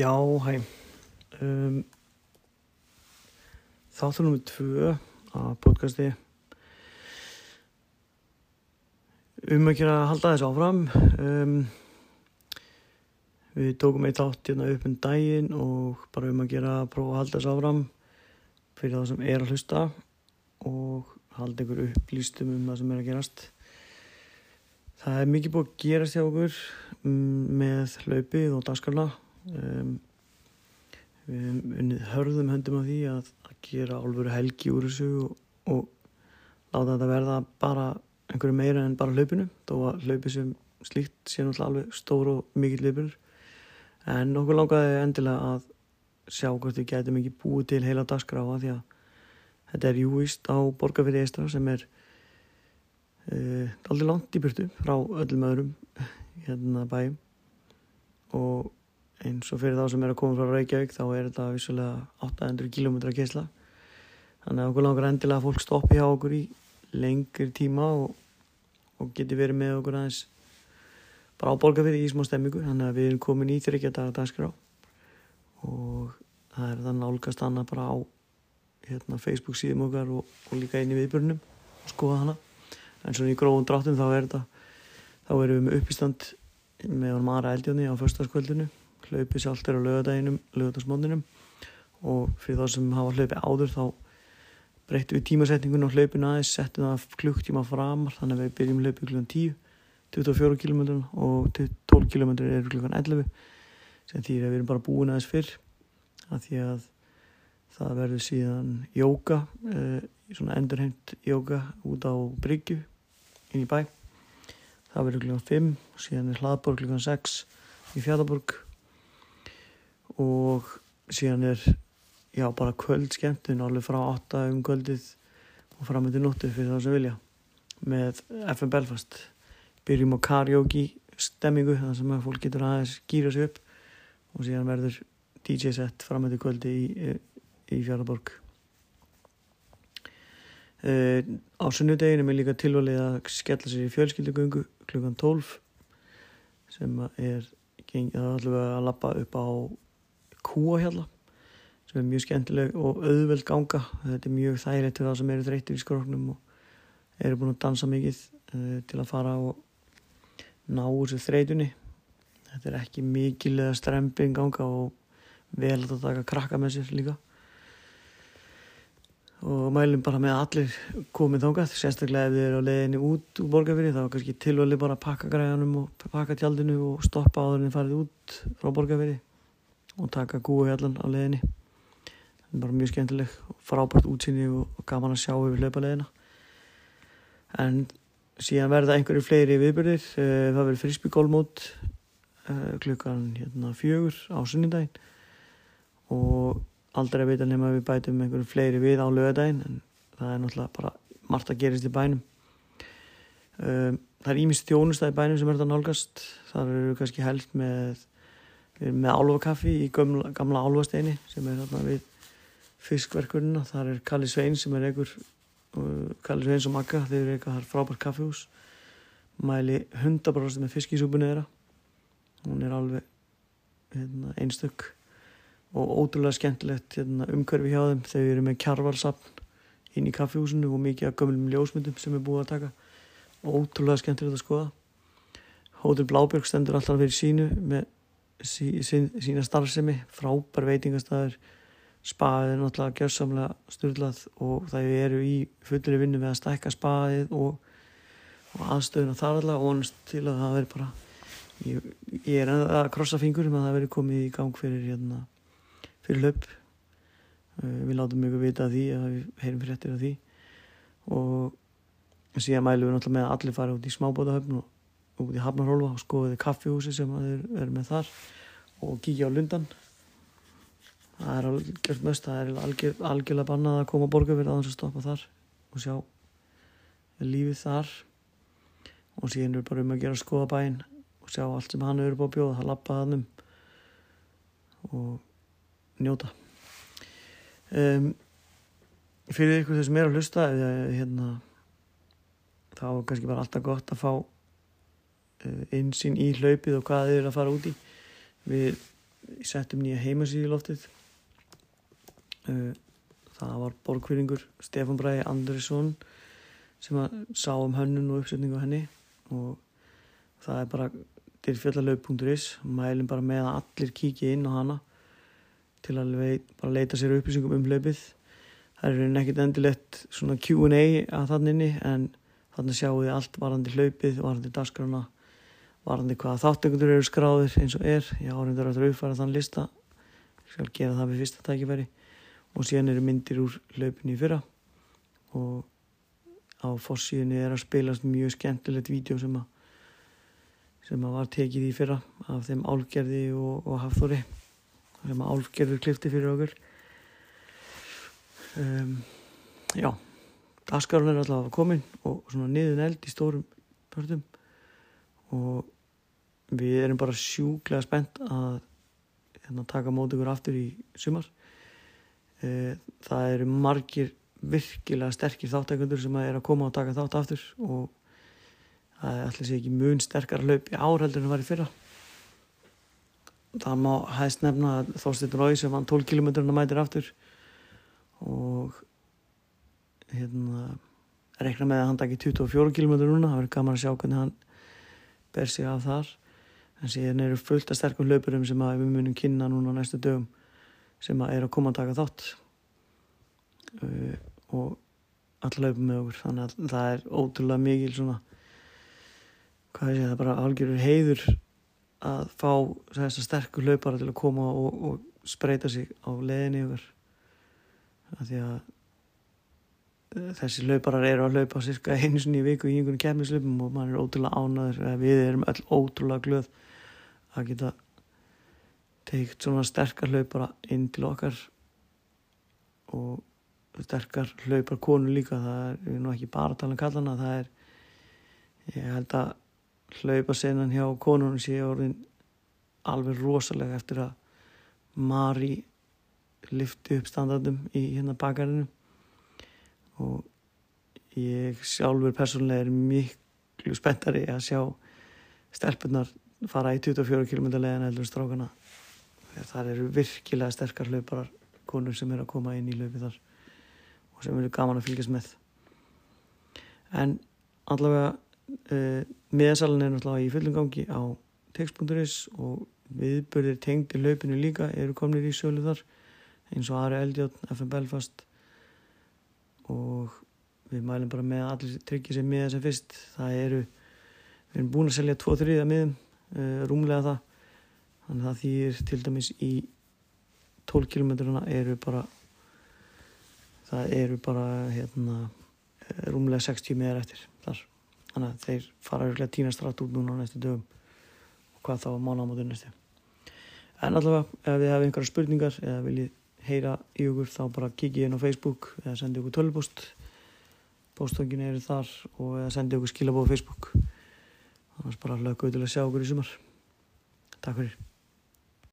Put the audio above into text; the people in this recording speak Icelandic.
Já, hæ. Um, þáttur nummið tvö að podcasti um gera að halda þessu áfram. Um, við tókum eitt átt hérna upp um daginn og bara um að gera að prófa að halda þessu áfram fyrir það sem er að hlusta og halda ykkur upplýstum um það sem er að gerast. Það er mikið búið að gerast hjá okkur mm, með hlaupið og dagskarla. Um, við unnið hörðum höndum af því að, að gera alvöru helgi úr þessu og, og láta þetta verða bara einhverju meira en bara hlaupinu þó að hlaupi sem slíkt sé náttúrulega alveg stór og mikill hlaupur en okkur langaði endilega að sjá hvort við getum ekki búið til heila dagskráa því að þetta er júist á Borgarfyrði Eistra sem er uh, aldrei langt í byrtu frá öllum öðrum hérna bæum og eins og fyrir þá sem er að koma frá Reykjavík þá er þetta vissulega 800 km keisla þannig að okkur langar endilega að fólk stoppi hjá okkur í lengri tíma og, og geti verið með okkur aðeins bara á borgarfyrði í smá stemmingu. Þannig að við erum komin í þryggja dagar dagskrá og það er þannig álgast annað bara á hérna, Facebook síðum okkar og, og líka inn í viðbörnum og skoða hana. En svona í gróðum dráttum þá er þetta þá erum við með uppistand með Mara Eldjóni á förstaskvöldinu hlaupið sjálft er á lögadæginum, lögadagsmóndinum og fyrir þá sem hafa hlaupið áður þá breyttum við tímasetningun á hlaupinu aðeins, settum það klukktíma framar þannig að við byrjum hlaupið klukkan 10 24 km og 12 km eru klukkan 11 sem því að við erum bara búin aðeins fyrr að því að það verður síðan jóka eh, svona endurheimt jóka út á Bryggju inn í bæ. Það verður klukkan 5 síðan er hlaðborg klukkan 6 í Fjallborg og síðan er já bara kvöld skemmtun alveg frá 8 um kvöldið og fram með til nóttu fyrir það sem vilja. Með FM Belfast. Byrjum á karaoke stemmingu þar sem að fólk getur aðeins gýra sig upp. Og síðan verður DJ set fram með til kvöldi í, í Fjaraborg uh, á sunnudeginu er líka tilvalið að skella sér í fjölskyldugöngu klukkan 12 sem er gengið allavega að lappa upp á kúahjalla sem er mjög skemmtileg og auðveld ganga. Þetta er mjög þægilegt til það sem eru þreytir í skroknum og eru búin að dansa mikið uh, til að fara og ná úr sér þreytunni. Þetta er ekki mikilega stremping ganga og vel að taka krakka með sér líka. Og mælum bara með að allir komið þángað, sérstaklega ef þið eru á leiðinni út úr borgarfyrir þá kannski tilvali bara pakka græðanum og pakka tjaldinu og stoppa áður en þið farið út frá borgarfyrir og taka gúi allan á leðinni það er bara mjög skemmtileg frábært útsinni og gaman að sjá yfir hlaupalegina en síðan verða einhverju fleiri viðbyrðir eh, það verður frisbygólmót eh, klukkan hérna, fjögur á sunnindaginn og aldrei að vita nema við bætum einhverju fleiri við á lögadaginn en það er náttúrulega bara margt að gerist í bænum. Um, það er ímist þjónustæði bænum sem er þetta nálgast. Það eru kannski helst með Við erum með álvakaffi í gamla, gamla álvasteini sem er hérna við fiskverkunina. Þar er Kalli Svein sem er einhver, uh, Kalli Sveins og Magga, þeir eru eitthvað frábært kaffihús. Mæli hundabróðast með fiskísúpunni þeirra. Hún er alveg hérna, einstök og ótrúlega skemmtilegt hérna, umhverfi hjá þeim. Þeir eru með kjarvalsapn inn í kaffihúsinu og mikið af gömlum ljósmyndum sem er búið að taka. Ótrúlega skemmtilegt að skoða. Hóður Blábjörg stendur alltaf fyrir sínu með sí, sí, sína starfsemi frábær veitingastæður spaðið er náttúrulega gjörsamlega styrlað og það eru í fullri vinnu með að stækka spaðið og, og aðstöðuna þar allavega vonast til að það veri bara ég, ég er að krossa fingur með að það veri komið í gang fyrir hérna, fyrir löp uh, við látum mjög vita því að við heyrum fyrir eftir því. Og síðan mælum við náttúrulega með að allir fara út í smábótahöfn og út í Hafnarhólfa og skoðiði kaffihúsi sem þeir eru með þar og kíkja á lundan. Það er algjörð mest það er algjör, algjörlega bannað að koma að borga fyrir aðeins að stoppa þar og sjá lífið þar. Og síðan er bara um að gera skoða bæinn og sjá allt sem hann eru búið að bjóða það lappa hann um og njóta. Um, fyrir ykkur sem er að hlusta eða hérna þá er kannski bara alltaf gott að fá einsinn í hlaupið og hvað þið eru að fara út í. Við settum nýja heimasíði loftið. Uh, það var borgfyrringur Stefán Bræði Andrisson sem að sá um hönnun og uppsetningu henni og það er bara dyrfjallalöf.is mælum bara með að allir kíkja inn á hana til að bara leita sér upplýsingum um löpið það er nekkit endilegt svona Q&A að þann inni en þannig sjáum við allt varandi hlaupið, varandi dasgrana varandi hvaða þáttekundur eru skráðir eins og er, ég árindur að uppfæra þann lista. Ég skal gera það við fyrsta tækifæri. Og síðan eru myndir úr í fyrra. Og á fossíðinni er að spilast mjög skemmtilegt vídeo sem að sem að var tekið í fyrra af þeim álgerði og, og hafþóri. Sem að álgerður klifti fyrir okkur. Um, já. Askarun er alltaf komin og svona niðun eld í stórum pörtum og við erum bara sjúklega spennt að hérna, taka mót ykkur aftur í sumar. E, það eru margir virkilega sterkir þáttækundur sem er að koma og taka þátt aftur og það er alltaf sér ekki mun sterkar hlaup í árheldur en var í fyrra. Það má hægst nefna að Þorstin Rói sem vann 12 km mætir aftur og hérna rekna með að hann takki 24 km núna. Það verður gaman að sjá hvernig hann ber sig af þar. En síðan eru fullt af sterkum hlaupurum sem við munum kynna núna næstu dögum sem er að koma að taka þátt. Uh, og alla hlaupum með okkur. Þannig að það er ótrúlega mikil svona hvað sé það bara algjörur heiður að fá þessar sterkur hlaupara til að koma og, og spreita sig á leðinni yfir. Því að þessi hlauparar eru að hlaupa cirka einu sinni í viku í einhvern kemmislöpum og mann er ótrúlega ánaður við erum öll ótrúlega glöð að geta teikt svona sterkar hlaupara inn til okkar og sterkar hlaupar konu líka. Það er, við erum nú ekki bara að tala um kallana það er, ég held að hlaupa senan hjá konunum sé orðin alveg rosalega eftir að Mari lifti upp standardum í hérna bakarinu og ég sjálfur persónulega er miklu spenntari að sjá stelpunar fara í 24 km leðan eða strákana. Þar eru virkilega sterkar hlauparar konur sem er að koma inn í hlaupi þar og sem eru gaman að fylgjast með. En allavega uh, miðansalun er náttúrulega í fullum gangi á text.is og viðbörðir tengdi hlaupinu líka eru komnir í sölu þar eins og Ari Eldjátt, FM Belfast og við mælum bara með að allir tryggja sér miða sem fyrst. Það eru, við erum búin að selja 2-3 miðum, uh, rúmlega það. Þannig að það þýðir til dæmis í 12 km eru bara það eru bara hérna, eh, rúmlega 60 miðar eftir þar. Þannig að þeir fara örglega tínast rætt út núna á næstu dögum og hvað þá mótu næstu. En allavega ef við hefum einhverja spurningar eða viljið heyra í okkur þá bara kikið inn á Facebook eða sendi okkur tölvpost postöngin eru þar og eða sendi okkur skilabóð Facebook. Annars bara hlökkum við til að sjá okkur í sumar. Takk fyrir